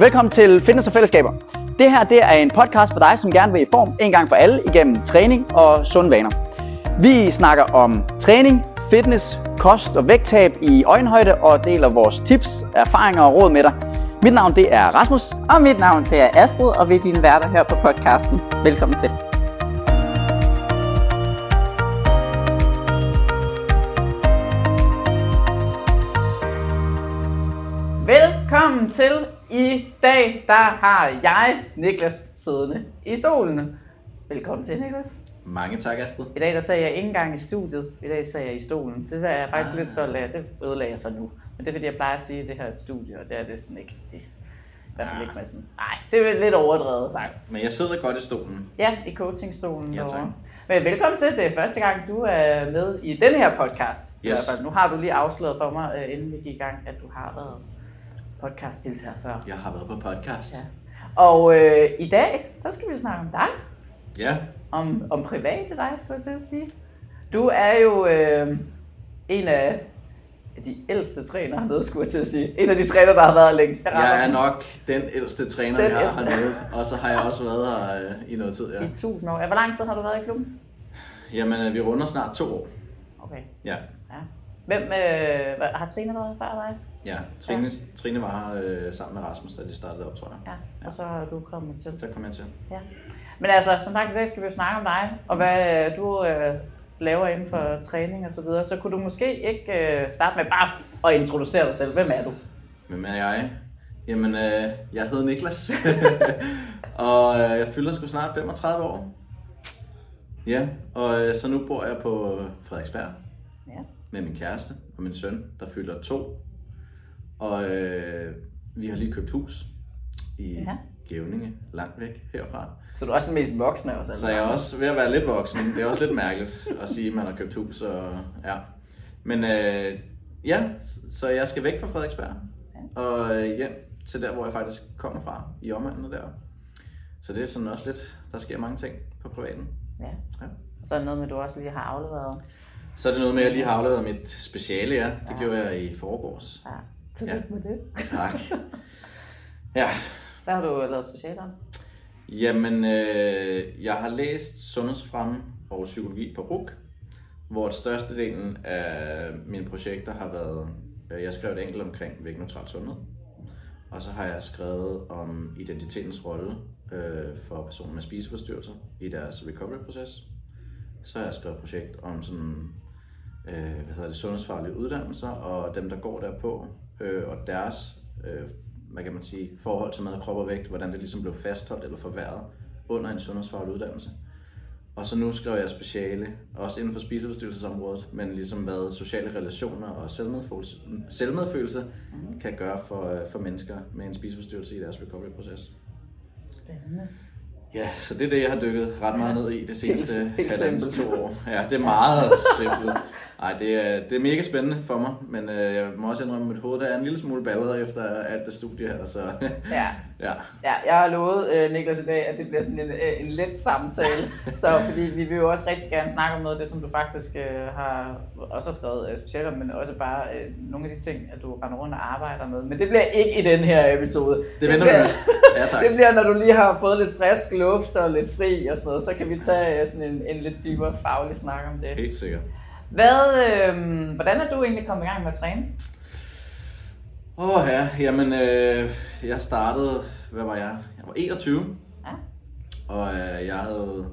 Velkommen til Fitness og Fællesskaber. Det her det er en podcast for dig, som gerne vil i form en gang for alle igennem træning og sunde vaner. Vi snakker om træning, fitness, kost og vægttab i øjenhøjde og deler vores tips, erfaringer og råd med dig. Mit navn det er Rasmus. Og mit navn det er Astrid, og vi er dine værter her på podcasten. Velkommen til. Velkommen til. I dag der har jeg Niklas siddende i stolen. Velkommen til, Niklas. Mange tak, Astrid. I dag der sagde jeg ikke engang i studiet. I dag sagde jeg i stolen. Det er jeg faktisk Ah. lidt stolt af. Det ødelagde jeg så nu. Men det er fordi, jeg plejer at sige, at det her er et studie, og det er det sådan ikke. Det, i hvert fald Ah. ikke med sådan. Nej, det er lidt overdrevet sagt. Men jeg sidder godt i stolen. Ja, i coachingstolen Ja, tak. derovre. Men velkommen til. Det er første gang, du er med i den her podcast. I Yes. hvert fald. Nu har du lige afsløret for mig, øh, inden vi gik i gang, at du har været podcastdeltager før. Jeg har været på podcast. Ja. Og øh, i dag, der skal vi jo snakke om dig. Ja. Om, om private dig, skulle jeg til at sige. Du er jo øh, en af de ældste trænere hernede, skulle jeg til at sige. En af de trænere, der har været længst. Jeg er nok den ældste træner, Den vi har ældste. hernede. Og så har jeg også været her øh, i noget tid, ja. I tusind år. Ja, Hvor lang tid har du været i klubben? Jamen, øh, vi runder snart to år. Okay, Ja. ja. Hvem øh, har Trine været før dig? Ja, Trine, Trine var her øh, sammen med Rasmus, da de startede op, tror jeg. Ja, og så er du kommet til. Der kom jeg til. Ja. Men altså, som sagt, i dag skal vi jo snakke om dig, og hvad øh, du øh, laver inden for træning og så videre. Så kunne du måske ikke øh, starte med bare at introducere dig selv. Hvem er du? Hvem er jeg? Jamen, øh, jeg hedder Niklas. og øh, jeg fylder sgu snart 35 år. Ja, og øh, så nu bor jeg på Frederiksberg. Ja. med min kæreste og min søn, der fylder to. Og øh, vi har lige købt hus i Ja. ja. Gævninge, langt væk herfra. Så du er også den mest voksne af os alle Så jeg er også ved at være lidt voksen. Det er også lidt mærkeligt at sige, at man har købt hus. Og, ja. Men øh, ja, så jeg skal væk fra Frederiksberg og øh, hjem til der, hvor jeg faktisk kommer fra, i omegnen der. Så det er sådan også lidt, der sker mange ting på privaten. Ja. Ja. Så er det noget med, at du også lige har afleveret. Så er det noget med, at jeg lige har afleveret mit speciale, ja. Det gjorde jeg i forgårs. Ja. Tillykke Ja. med det. Tak. Ja, Hvad har du lavet specielt om? jamen øh, jeg har læst sundhedsfremme og psykologi på RUK, hvor størstedelen af mine projekter har været, øh, jeg skrev et enkelt omkring vægtneutral sundhed, og så har jeg skrevet om identitetens rolle øh, for personer med spiseforstyrrelser i deres recovery-proces. Så har jeg skrevet et projekt om sådan, øh, hvad hedder det, sundhedsfaglige uddannelser og dem, der går derpå, øh, og deres øh, hvad kan man sige, forhold til mad, krop og vægt, hvordan det ligesom blev fastholdt eller forværret under en sundhedsfaglig uddannelse. Og så nu skriver jeg speciale, også inden for spiseforstyrrelsesområdet, men ligesom hvad sociale relationer og selvmedfølelse, selvmedfølelse mm. kan gøre for, øh, for mennesker med en spiseforstyrrelse i deres recovery-proces. Spændende. Ja, så det er det, jeg har dykket ret meget ned i det seneste halvandet til to år. Ja, det er meget simpelt. Ej, det er, det er mega spændende for mig, men øh, jeg må også indrømme, at mit hoved der er en lille smule ballet efter alt det studie her, så Ja. Ja. Ja, jeg har lovet øh, Niklas i dag, at det bliver sådan en, øh, en let samtale. så fordi vi vil jo også rigtig gerne snakke om noget af det, som du faktisk øh, har også har skrevet øh, specielt om, men også bare øh, nogle af de ting, at du render rundt og arbejder med. Men det bliver ikke i den her episode. Det venter vi. Ja, tak. det bliver, når du lige har fået lidt frisk luft og lidt fri og sådan noget, så kan vi tage øh, sådan en, en lidt dybere faglig snak om det. Helt sikkert. Hvad, øh, hvordan er du egentlig kommet i gang med at træne? Åh oh, ja, jamen øh, jeg startede, hvad var jeg? Jeg var 21, Ja. og øh, jeg havde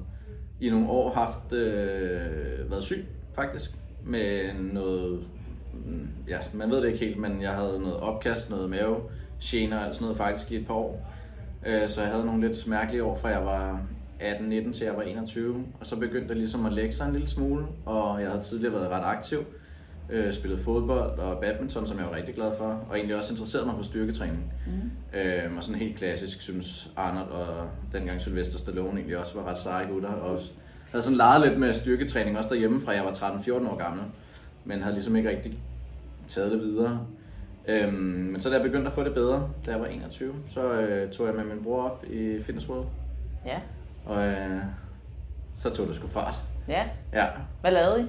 i nogle år haft øh, været syg faktisk med noget, mm, ja man ved det ikke helt, men jeg havde noget opkast, noget mave, gener og sådan noget faktisk i et par år. Øh, så jeg havde nogle lidt mærkelige år fra jeg var 18-19 til jeg var 21, og så begyndte det ligesom at lægge sig en lille smule, og jeg havde tidligere været ret aktiv, øh, spillet fodbold og badminton, som jeg var rigtig glad for, og egentlig også interesseret mig for styrketræning. Mm. Øh, og sådan helt klassisk synes Arnold og dengang Sylvester Stallone egentlig også var ret seje gutter, og havde sådan leget lidt med styrketræning også derhjemme fra jeg var 13-14 år gammel, men havde ligesom ikke rigtig taget det videre. Øhm, men så da jeg begyndte at få det bedre, da jeg var 21, så øh, tog jeg med min bror op i Fitness World, Ja. og øh, så tog det sgu fart. Ja. Ja, Hvad lavede I?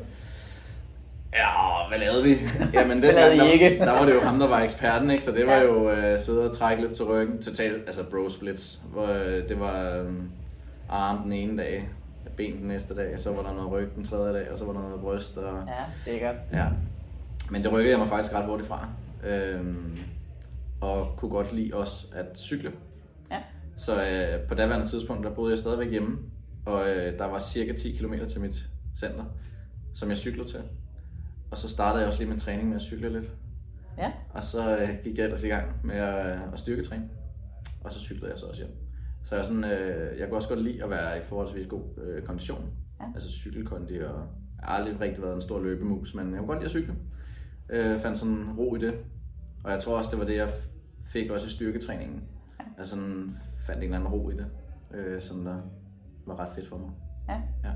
Ja, hvad lavede vi? Jamen, den lavede gang, der, der, var det jo ham, der var eksperten, ikke? Så det var Ja. jo øh, sidde og trække lidt til ryggen. Totalt, altså bro splits. Hvor øh, det var øh, arm den ene dag, ben den næste dag, så var der noget ryg den tredje dag, og så var der noget bryst. Og, Ja, det er godt. Ja. Men det rykkede jeg mig faktisk ret hurtigt fra. Øhm, og kunne godt lide også at cykle. Ja. Så øh, på daværende tidspunkt, der boede jeg stadigvæk hjemme. Og øh, der var cirka 10 km til mit center, som jeg cyklede til. Og så startede jeg også lige min træning med at cykle lidt. Ja. Og så øh, gik jeg ellers i gang med at, at styrketræne. Og så cyklede jeg så også hjem. Så jeg, sådan, øh, jeg kunne også godt lide at være i forholdsvis god øh, kondition. Ja. Altså cykelkondi, og jeg har aldrig rigtig været en stor løbemus, men jeg kunne godt lide at cykle. Øh, fandt sådan ro i det. Og jeg tror også, det var det, jeg fik også i styrketræningen. Jeg sådan fandt en eller anden ro i det, øh, som der var ret fedt for mig. ja. Ja.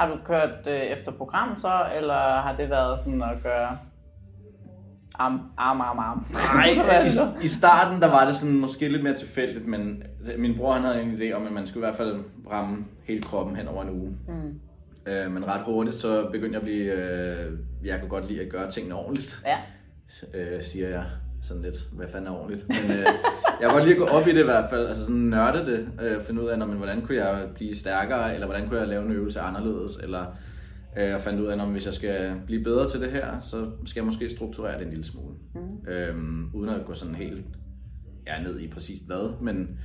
Har du kørt øh, efter program så, eller har det været sådan at gøre arm, arm, arm, arm? Nej, i, i starten der var det sådan måske lidt mere tilfældigt, men min bror han havde en idé om, at man skulle i hvert fald ramme hele kroppen hen over en uge. Mm. Øh, men ret hurtigt så begyndte jeg at blive, øh, jeg kunne godt lide at gøre tingene ordentligt, Ja. øh, siger jeg sådan lidt, hvad fanden er ordentligt. Men øh, jeg godt lide at gå op i det i hvert fald, altså sådan nørde det, øh, finde ud af, når, men, hvordan kunne jeg blive stærkere, eller hvordan kunne jeg lave en øvelse anderledes, eller øh, jeg fandt ud af, at hvis jeg skal blive bedre til det her, så skal jeg måske strukturere det en lille smule. Mm. Øhm, uden at gå sådan helt ja, ned i præcis hvad, men,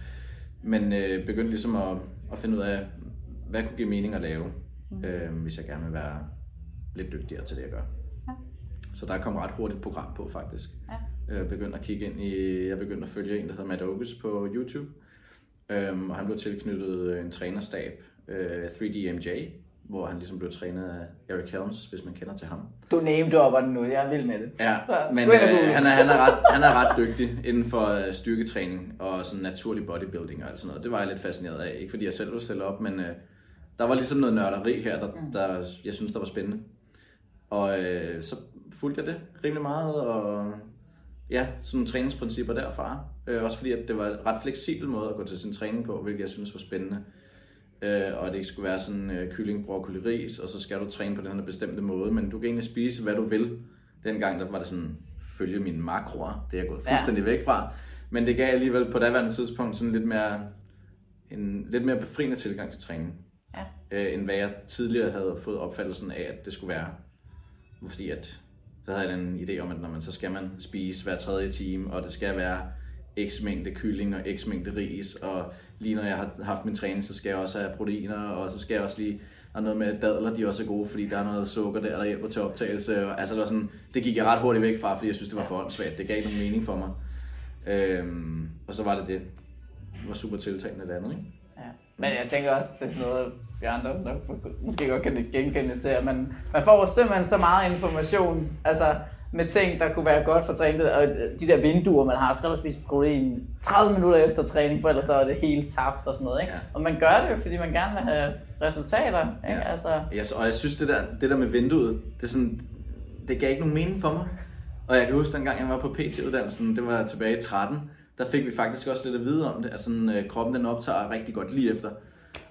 men øh, begyndte ligesom at, at finde ud af, hvad kunne give mening at lave, mm. øh, hvis jeg gerne vil være lidt dygtigere til det, jeg gør. Ja. Så der kom ret hurtigt et program på, faktisk. Ja. Jeg begyndte at kigge ind i, jeg begyndte at følge en, der hedder Matt Ogus på YouTube. Øhm, og han blev tilknyttet en trænerstab, øh, 3DMJ, hvor han ligesom blev trænet af Eric Helms, hvis man kender til ham. Du name-dropper den nu, jeg er vild med det. Ja, men øh, han, er, han, er ret, han er ret dygtig inden for øh, styrketræning og sådan naturlig bodybuilding og alt sådan noget. Det var jeg lidt fascineret af. Ikke fordi jeg selv ville stille op, men øh, der var ligesom noget nørderi her, der, Mm. der jeg synes, der var spændende. Og øh, så fulgte jeg det rimelig meget, og ja, sådan træningsprincipper derfra. Øh, også fordi, at det var en ret fleksibel måde at gå til sin træning på, hvilket jeg synes var spændende. Øh, og det ikke skulle være sådan øh, kylling, broccoli, ris, og så skal du træne på den her bestemte måde, men du kan egentlig spise, hvad du vil. Dengang der var det sådan, følge mine makroer, det er jeg gået Ja. fuldstændig væk fra. Men det gav alligevel på daværende tidspunkt sådan lidt mere, en lidt mere befriende tilgang til træning, Ja. øh, end hvad jeg tidligere havde fået opfattelsen af, at det skulle være. Fordi at, så havde jeg en idé om, at når man, så skal man spise hver tredje time, og det skal være x mængde kylling og x mængde ris, og lige når jeg har haft min træning, så skal jeg også have proteiner, og så skal jeg også lige, have noget med dadler, de er også gode, fordi der er noget sukker der, der hjælper til optagelse, og, altså det var sådan, det gik jeg ret hurtigt væk fra, fordi jeg synes, det var for åndssvagt, det gav ikke nogen mening for mig. Øhm, og så var det det, det var super tiltagende det andet, ikke? Ja. Men jeg tænker også, det er sådan noget, vi andre nok måske godt kan genkende til, at man, man får simpelthen så meget information, altså med ting, der kunne være godt for træning, og de der vinduer, man har, skal du spise protein 30 minutter efter træning, for ellers så er det helt tabt og sådan noget, ikke? Ja. Og man gør det jo, fordi man gerne vil have resultater, ikke? Ja. Altså, Jeg, og jeg synes, det der, det der med vinduet, det, er sådan, det gav ikke nogen mening for mig. Og jeg kan huske, dengang jeg var på PT-uddannelsen, det var tilbage i 13, der fik vi faktisk også lidt at vide om det, at sådan, øh, kroppen den optager rigtig godt lige efter.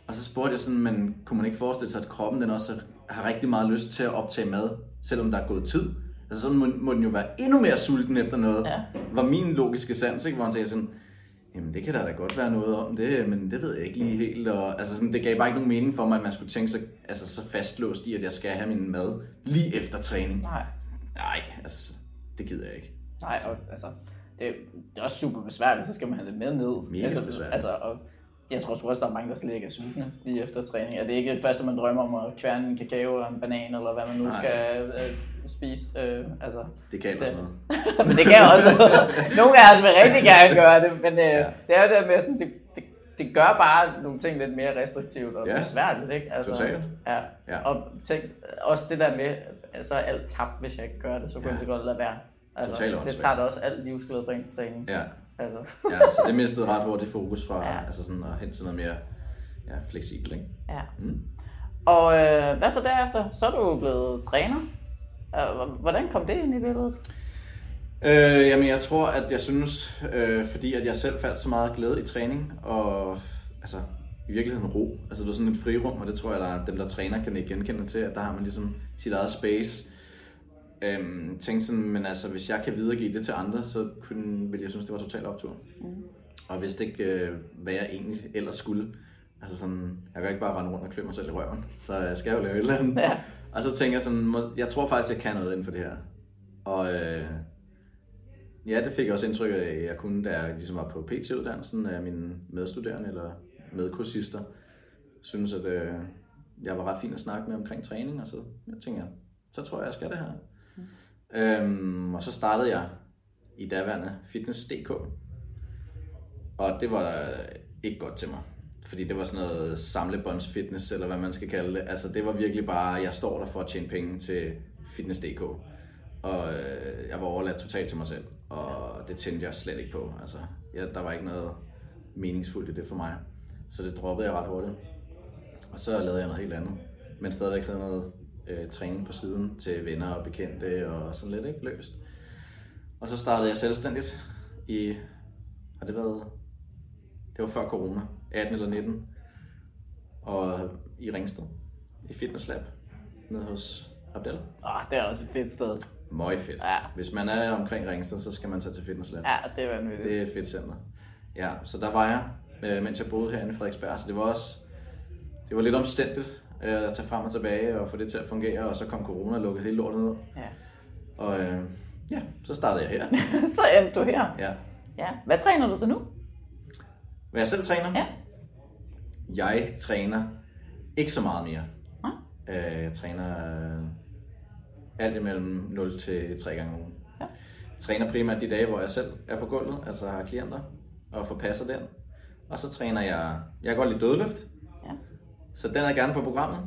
Og så spurgte jeg sådan, men kunne man ikke forestille sig, at kroppen den også har rigtig meget lyst til at optage mad, selvom der er gået tid? Altså sådan må, må den jo være endnu mere sulten efter noget, Ja. var min logiske sans, ikke? hvor han sagde sådan, jamen det kan der da godt være noget om, det, men det ved jeg ikke lige helt. Og, altså sådan, det gav bare ikke nogen mening for mig, at man skulle tænke sig altså, så fastlåst i, at jeg skal have min mad lige efter træning. nej, Nej, altså, det gider jeg ikke. nej, og, altså, det, det er også super besværligt, så skal man have det med ned. Mega altså, besværligt. Altså, og jeg tror sgu også, der er mange, der slet ikke er sultne lige efter træning. Er det ikke det første, man drømmer om at kværne en kakao og en banan, eller hvad man nu Nej. skal øh, spise? Øh, altså, Det kan Det- noget. men det kan også Nogle af os vil rigtig gerne gøre det, men øh, det er jo det med sådan, det, det, det gør bare nogle ting lidt mere restriktivt og Ja. besværligt, ikke? Altså, Totalt. Ja. Ja. Og tænk, også det der med, altså alt tabt, hvis jeg ikke gør det, så kunne Ja. jeg så godt lade være. Altså, det tager da også alt livsglæde fra ens træning. Ja, Altså. ja, så det mistede ret hurtigt fokus fra Ja. altså sådan at hen til noget mere ja, fleksibelt. Ikke? Ja. Mm. Og øh, hvad så derefter? Så er du blevet træner. Øh, Hvordan kom det ind i billedet? Øh, jamen jeg tror, at jeg synes, øh, fordi at jeg selv faldt så meget glæde i træning, og altså i virkeligheden ro. Altså det var sådan et frirum, og det tror jeg, der er, dem der træner kan ikke genkende til, at der har man ligesom sit eget space. Øhm, tænkte sådan, men altså, hvis jeg kan videregive det til andre, så kunne, ville jeg synes, det var totalt optur. Mm. Og hvis det ikke, øh, hvad jeg egentlig ellers skulle. Altså sådan, jeg kan ikke bare rende rundt og klø mig selv i røven, så jeg skal jo lave et eller andet. Ja. Og så tænker jeg sådan, jeg tror faktisk, jeg kan noget inden for det her. Og øh, ja, det fik jeg også indtryk af, at jeg kunne, da jeg ligesom var på PT-uddannelsen af mine medstuderende eller medkursister. Synes, at øh, jeg var ret fin at snakke med omkring træning, og så jeg tænker jeg, så tror jeg, jeg skal det her. Mm. Øhm, og så startede jeg i daværende Fitness.dk. Og det var øh, ikke godt til mig. Fordi det var sådan noget samlebåndsfitness, eller hvad man skal kalde det. Altså det var virkelig bare, jeg står der for at tjene penge til Fitness.dk. Og øh, jeg var overladt totalt til mig selv. Og det tændte jeg slet ikke på. Altså, ja, der var ikke noget meningsfuldt i det for mig. Så det droppede jeg ret hurtigt. Og så lavede jeg noget helt andet. Men stadigvæk havde noget øh, træning på siden til venner og bekendte og sådan lidt ikke løst. Og så startede jeg selvstændigt i, har det været, det var før corona, 18 eller 19. Og i Ringsted, i Fitness Lab, nede hos Abdel. Åh, det er også et fedt sted. Møg fedt. Ja. Hvis man er omkring Ringsted, så skal man tage til Fitness Lab. Ja, det er vanvittigt. Det er et fedt center. Ja, så der var jeg, øh, mens jeg boede herinde i Frederiksberg. Så det var også det var lidt omstændigt øh, at tage frem og tilbage og få det til at fungere. Og så kom corona og lukkede hele lortet ned. Ja. Og øh, ja, så startede jeg her. så endte du her. Ja. Ja. Hvad træner du så nu? Hvad jeg selv træner? Ja. Jeg træner ikke så meget mere. Nej. Øh, jeg træner øh, alt imellem 0 til 3 gange om ugen. Ja. Jeg træner primært de dage, hvor jeg selv er på gulvet, altså har klienter, og forpasser den. Og så træner jeg, jeg kan godt lide dødløft, Ja. Så den er gerne på programmet.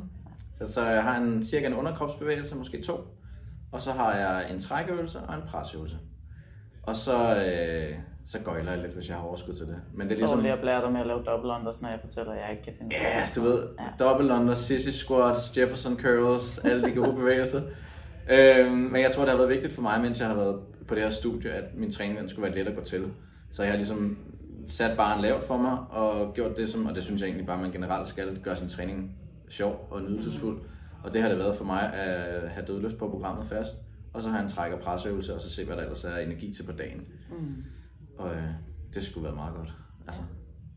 Så, så jeg har en, cirka en underkropsbevægelse, måske to. Og så har jeg en trækøvelse og en presøvelse. Og så, øh, så gøjler jeg lidt, hvis jeg har overskud til det. Men det er Ligesom... Så vil jeg blære dig med at lave double unders, når jeg fortæller, at jeg ikke kan finde Ja, altså, du ved, Ja. double under, sissy squats, Jefferson curls, alle de gode bevægelser. Øhm, men jeg tror, det har været vigtigt for mig, mens jeg har været på det her studie, at min træning den skulle være let at gå til. Så jeg har ligesom sat barn lavt for mig, og gjort det som, og det synes jeg egentlig bare, man generelt skal, gøre sin træning sjov og nydelsesfuld. Og det har det været for mig at have dødløft på programmet fast, og så har en træk- og presøvelse, og så se, hvad der ellers er energi til på dagen. Mm. Og øh, det skulle være meget godt. Altså,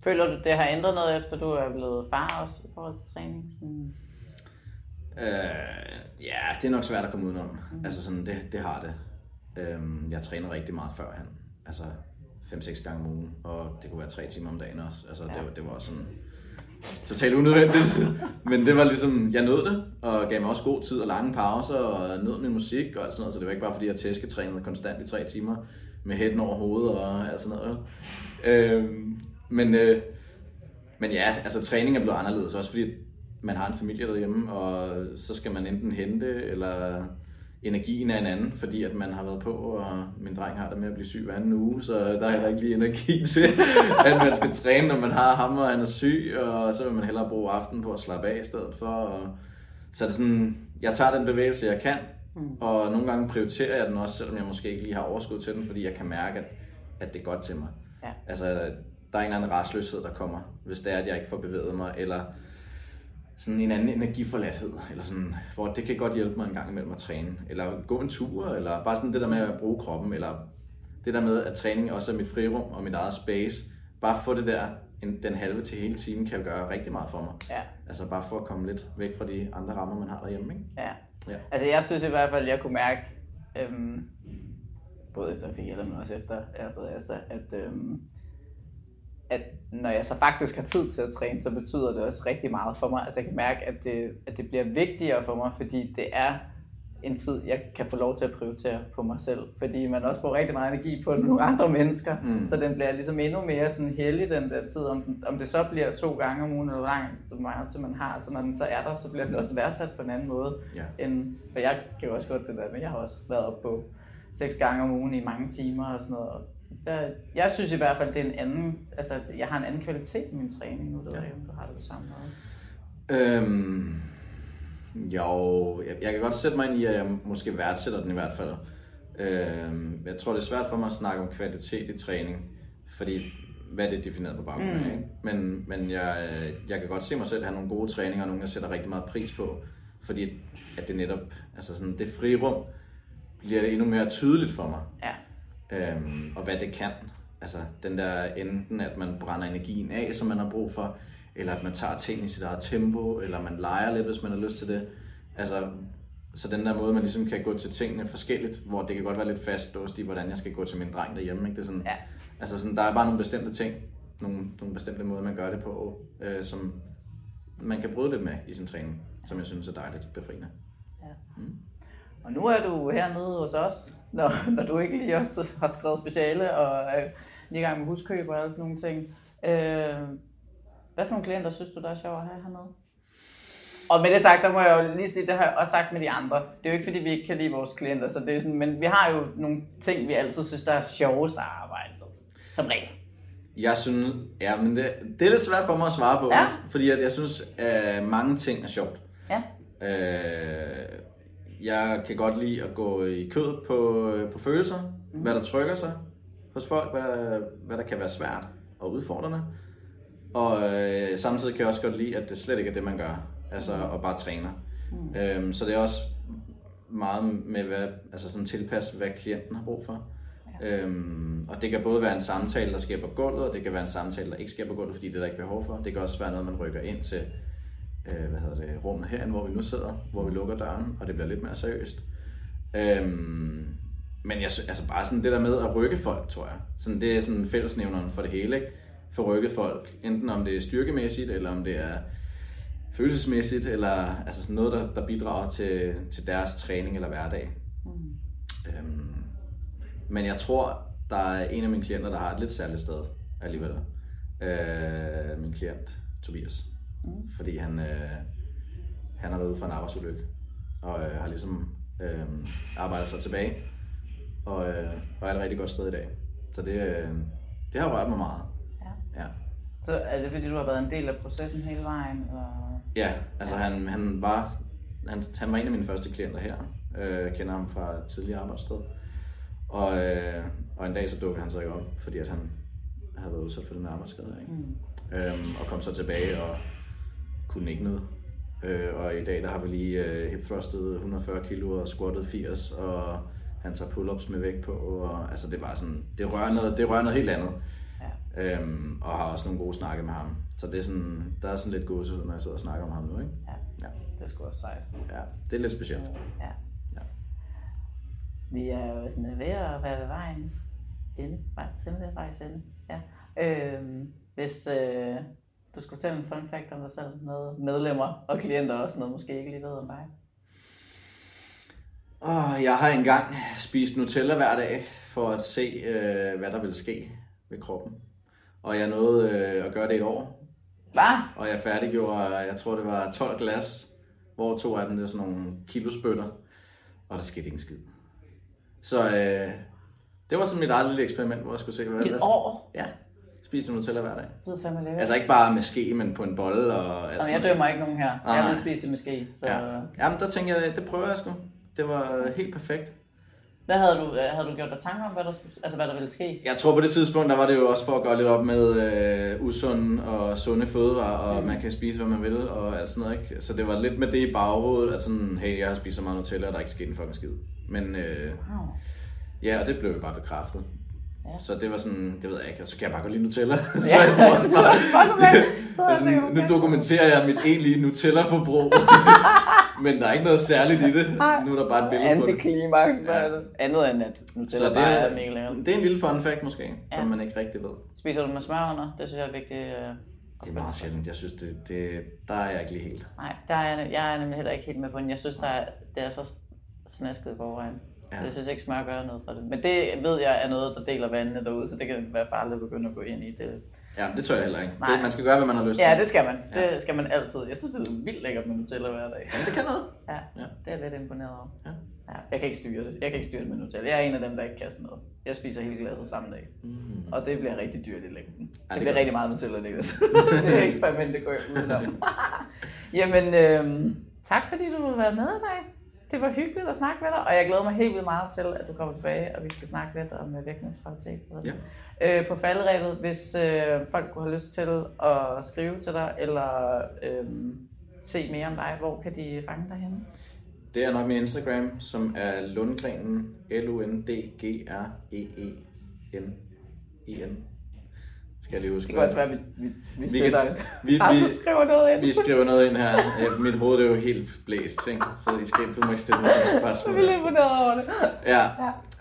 Føler du, det har ændret noget, efter du er blevet far også i forhold til træning? Sådan... Øh, ja, det er nok svært at komme udenom. Mm. Altså sådan, det, det har det. Øhm, jeg træner rigtig meget førhen. Altså 5-6 gange om ugen, og det kunne være 3 timer om dagen også. Altså Ja. det, var- det var sådan totalt unødvendigt. Men det var ligesom, jeg nød det, og gav mig også god tid og lange pauser, og nød min musik og alt sådan noget. Så det var ikke bare fordi, jeg tæsketrænede konstant i 3 timer med hætten over hovedet og alt sådan noget. Øhm, men, øh, men ja, altså træning er blevet anderledes, også fordi man har en familie derhjemme, og så skal man enten hente, eller energien er en anden, fordi at man har været på, og min dreng har det med at blive syg hver anden uge, så der er heller ikke lige energi til, at man skal træne, når man har ham, og han er syg, og så vil man hellere bruge aftenen på at slappe af i stedet for. Og så er det sådan, jeg tager den bevægelse, jeg kan, og nogle gange prioriterer jeg den også, selvom jeg måske ikke lige har overskud til den, fordi jeg kan mærke, at, at det er godt til mig. Ja. Altså, der er en eller anden restløshed, der kommer, hvis det er, at jeg ikke får bevæget mig, eller sådan en anden energiforladthed, eller sådan, hvor det kan godt hjælpe mig en gang imellem at træne, eller gå en tur, eller bare sådan det der med at bruge kroppen, eller det der med, at træning også er mit frirum og mit eget space. Bare få det der, en, den halve til hele time, kan gøre rigtig meget for mig. Ja. Altså bare for at komme lidt væk fra de andre rammer, man har derhjemme, ikke? Ja. Ja. Altså jeg synes i hvert fald, jeg kunne mærke, øhm, både efter jeg fik hjælp, men også efter jeg har fået Asta, at, øhm, at når jeg så faktisk har tid til at træne, så betyder det også rigtig meget for mig. Altså jeg kan mærke, at det, at det bliver vigtigere for mig, fordi det er en tid, jeg kan få lov til at prioritere på mig selv. Fordi man også bruger rigtig meget energi på nogle andre mennesker, Mm. så den bliver ligesom endnu mere sådan heldig, den der tid. Om, om det så bliver to gange om ugen, eller hvor lang hvor meget tid man har, så når den så er der, så bliver den også værdsat på en anden måde. Ja. End, for jeg kan jo også godt det der, men jeg har også været op på seks gange om ugen i mange timer og sådan noget. Og Der, jeg synes i hvert fald, det er en anden, altså jeg har en anden kvalitet i min træning nu, ved Ja. jeg om du har det på samme måde. Øhm, jo, jeg, jeg kan godt sætte mig ind i, at jeg måske værdsætter den i hvert fald. Øhm, jeg tror, det er svært for mig at snakke om kvalitet i træning, fordi hvad er det defineret på baggrund af, Mm. ikke? Men, men jeg, jeg kan godt se mig selv have nogle gode træninger, og nogle jeg sætter rigtig meget pris på, fordi at det netop, altså sådan det frirum, bliver det endnu mere tydeligt for mig, Ja. Øhm, og hvad det kan. Altså den der enten, at man brænder energien af, som man har brug for, eller at man tager ting i sit eget tempo, eller man leger lidt, hvis man har lyst til det. Altså, så den der måde, man ligesom kan gå til tingene forskelligt, hvor det kan godt være lidt fastlåst i, hvordan jeg skal gå til min dreng derhjemme. Ikke? Det er sådan, Ja. Altså sådan, der er bare nogle bestemte ting, nogle, nogle bestemte måder, man gør det på, øh, som man kan bryde lidt med i sin træning, som jeg synes er dejligt befriende. Og nu er du hernede hos os, når, når du ikke lige også har skrevet speciale og er lige i gang med huskøb og alle sådan nogle ting. Øh, hvad for nogle klienter synes du, der er sjov at have hernede? Og med det sagt, der må jeg jo lige sige, det har jeg også sagt med de andre. Det er jo ikke, fordi vi ikke kan lide vores klienter, så det er sådan, men vi har jo nogle ting, vi altid synes, der er sjovest at arbejde med. Som regel. Jeg synes, ja, men det, det er lidt svært for mig at svare på, Ja. fordi at jeg synes, at mange ting er sjovt. Ja. Øh, jeg kan godt lide at gå i kød på, på følelser, mm. hvad der trykker sig hos folk, hvad der, hvad der kan være svært og udfordrende. Og øh, samtidig kan jeg også godt lide, at det slet ikke er det, man gør, altså og bare træner. Mm. Øhm, så det er også meget med, hvad, altså sådan tilpasse, hvad klienten har brug for. Ja. Øhm, og det kan både være en samtale, der sker på gulvet, og det kan være en samtale, der ikke sker på gulvet, fordi det er der ikke behov for. Det kan også være noget, man rykker ind til øh, hvad hedder det, rummet herinde, hvor vi nu sidder, hvor vi lukker døren, og det bliver lidt mere seriøst. Øhm, men jeg, altså bare sådan det der med at rykke folk, tror jeg. Sådan, det er sådan fællesnævneren for det hele, ikke? For rykke folk, enten om det er styrkemæssigt, eller om det er følelsesmæssigt, eller altså sådan noget, der, der bidrager til, til deres træning eller hverdag. Mm. Øhm, men jeg tror, der er en af mine klienter, der har et lidt særligt sted alligevel. Øh, min klient, Tobias. Mm. Fordi han, øh, han har været ude for en arbejdsulykke, og øh, har ligesom øh, arbejdet sig tilbage, og, øh, og er et rigtig godt sted i dag. Så det, øh, det har rørt mig meget. Ja. Ja. Så er det fordi, du har været en del af processen hele vejen? Eller? Ja, altså han, han, var, han, han var en af mine første klienter her. Øh, Jeg kender ham fra et tidligere arbejdssted. Og, øh, og en dag så dukkede han så ikke op, fordi at han havde været udsat for den arbejdsskade. Ikke? Mm. Øhm, og kom så tilbage og kunne ikke noget. Øh, og i dag der har vi lige øh, hip thrustet 140 kilo og squattet 80, og han tager pull-ups med vægt på. Og, altså det var sådan, det rører noget, det rører noget helt andet. Ja. Øhm, og har også nogle gode snakke med ham. Så det er sådan, der er sådan lidt gåsehud, når jeg sidder og snakker om ham nu. Ikke? ja, Ja. det er sgu også sejt. Ja, det er lidt specielt. Ja. Ja. Vi er jo sådan ved at være ved vejens ende. Simpelthen vejs ende. Ja. Øhm, hvis øh, du skulle fortælle en fun fact om dig selv, noget medlemmer og klienter også noget, måske ikke lige ved om dig. Og jeg har engang spist Nutella hver dag for at se, øh, hvad der ville ske ved kroppen. Og jeg nåede øh, at gøre det et år. Hvad? Og jeg færdiggjorde, jeg tror det var 12 glas, hvor to af dem det er sådan nogle kilospytter. Og der skete ingen skid. Så øh, det var sådan mit eget lille eksperiment, hvor jeg skulle se, hvad der et år? Ja, spiste Nutella hver dag. Det lyder fandme lækkert. Altså ikke bare med ske, men på en bolle og alt Jamen, jeg dømmer ikke nogen her. Nej, Jeg vil spise det med ske. Så... Ja. Jamen der tænkte jeg, det prøver jeg sgu. Det var helt perfekt. Hvad havde du, øh, havde du gjort dig tanker om, hvad der, skulle, altså, hvad der ville ske? Jeg tror på det tidspunkt, der var det jo også for at gøre lidt op med øh, usunde og sunde fødevarer, og mm. man kan spise, hvad man vil, og alt sådan noget, ikke? Så det var lidt med det i baghovedet, at sådan, hey, jeg har spist så meget Nutella, og der er ikke sket en fucking skid. Men øh, Wow. ja, og det blev jo bare bekræftet. Ja. Så det var sådan, det ved jeg ikke, og så kan jeg bare godt lide Nutella. så Ja, jeg tror også bare, man. Så det det sådan, nu dokumenterer jeg mit egentlige Nutella-forbrug. Men der er ikke noget særligt i det. Nu er der bare et billede på det. Ja. andet end at Så Nutella det bare er, er mega lækkert. det er en lille fun fact måske, Ja. som man ikke rigtig ved. Spiser du med smør under? Det synes jeg er vigtigt. øh, Det er meget sjældent. Jeg synes, det, det, der er jeg ikke lige helt. Nej, der er jeg, jeg er nemlig heller ikke helt med på den. Jeg synes, der er, det er så snasket i forvejen. Ja. Ja. Jeg synes ikke, smør gør noget for det. Men det ved jeg er noget, der deler vandene derude, så det kan være farligt at begynde at gå ind i det. Ja, det tør jeg heller ikke. Nej. Det, man skal gøre, hvad man har lyst Ja, til. det skal man. Ja. Det skal man altid. Jeg synes, det er vildt lækkert med Nutella hver dag. Ja, det kan noget. Ja, Ja. det er jeg lidt imponeret over. Ja. Ja, jeg kan ikke styre det. Jeg kan ikke styre det med Nutella. Jeg er en af dem, der ikke kan sådan noget. Jeg spiser hele glasset samme dag. Mm. Og det bliver rigtig dyrt i længden. det det bliver gør rigtig meget Nutella, det det eksperiment, det går jeg udenom. Jamen, øhm, tak fordi du ville være med i dag. Det var hyggeligt at snakke med dig, og jeg glæder mig helt vildt meget til, at du kommer tilbage, og vi skal snakke lidt om øh, vægtneutralitet. Ja. Øh, på falderæbet, hvis øh, folk kunne have lyst til at skrive til dig, eller øh, se mere om dig, hvor kan de fange dig henne? Det er nok min Instagram, som er Lundgrenen, L-U-N-D-G-R-E-E-N-E-N. Skal jeg lige huske. Det kan også være, at vi, vi, vi, Vi sætter kan- et. vi- vi- skriver noget ind. Vi skriver noget ind her. Ja, Mit hoved er jo helt blæst, ikke? Så I skal, du må ikke stille mig nogle spørgsmål. vi er lidt imponeret over det. Ja.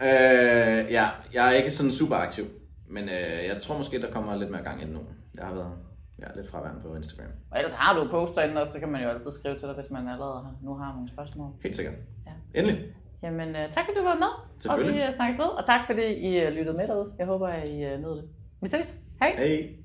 Øh, ja, jeg er ikke sådan super aktiv, men øh, jeg tror måske, der kommer lidt mere gang i det nu. Jeg har været ja, lidt fraværende på Instagram. Og ellers har du poster inde, og så kan man jo altid skrive til dig, hvis man allerede har, nu har nogle spørgsmål. Helt sikkert. Ja. Endelig. Jamen, uh, tak fordi du var med. Selvfølgelig. Og vi snakkes ved. Og tak fordi I uh, lyttede med derude. Jeg håber, at I uh, nød det. Vi ses. Hey. Hey.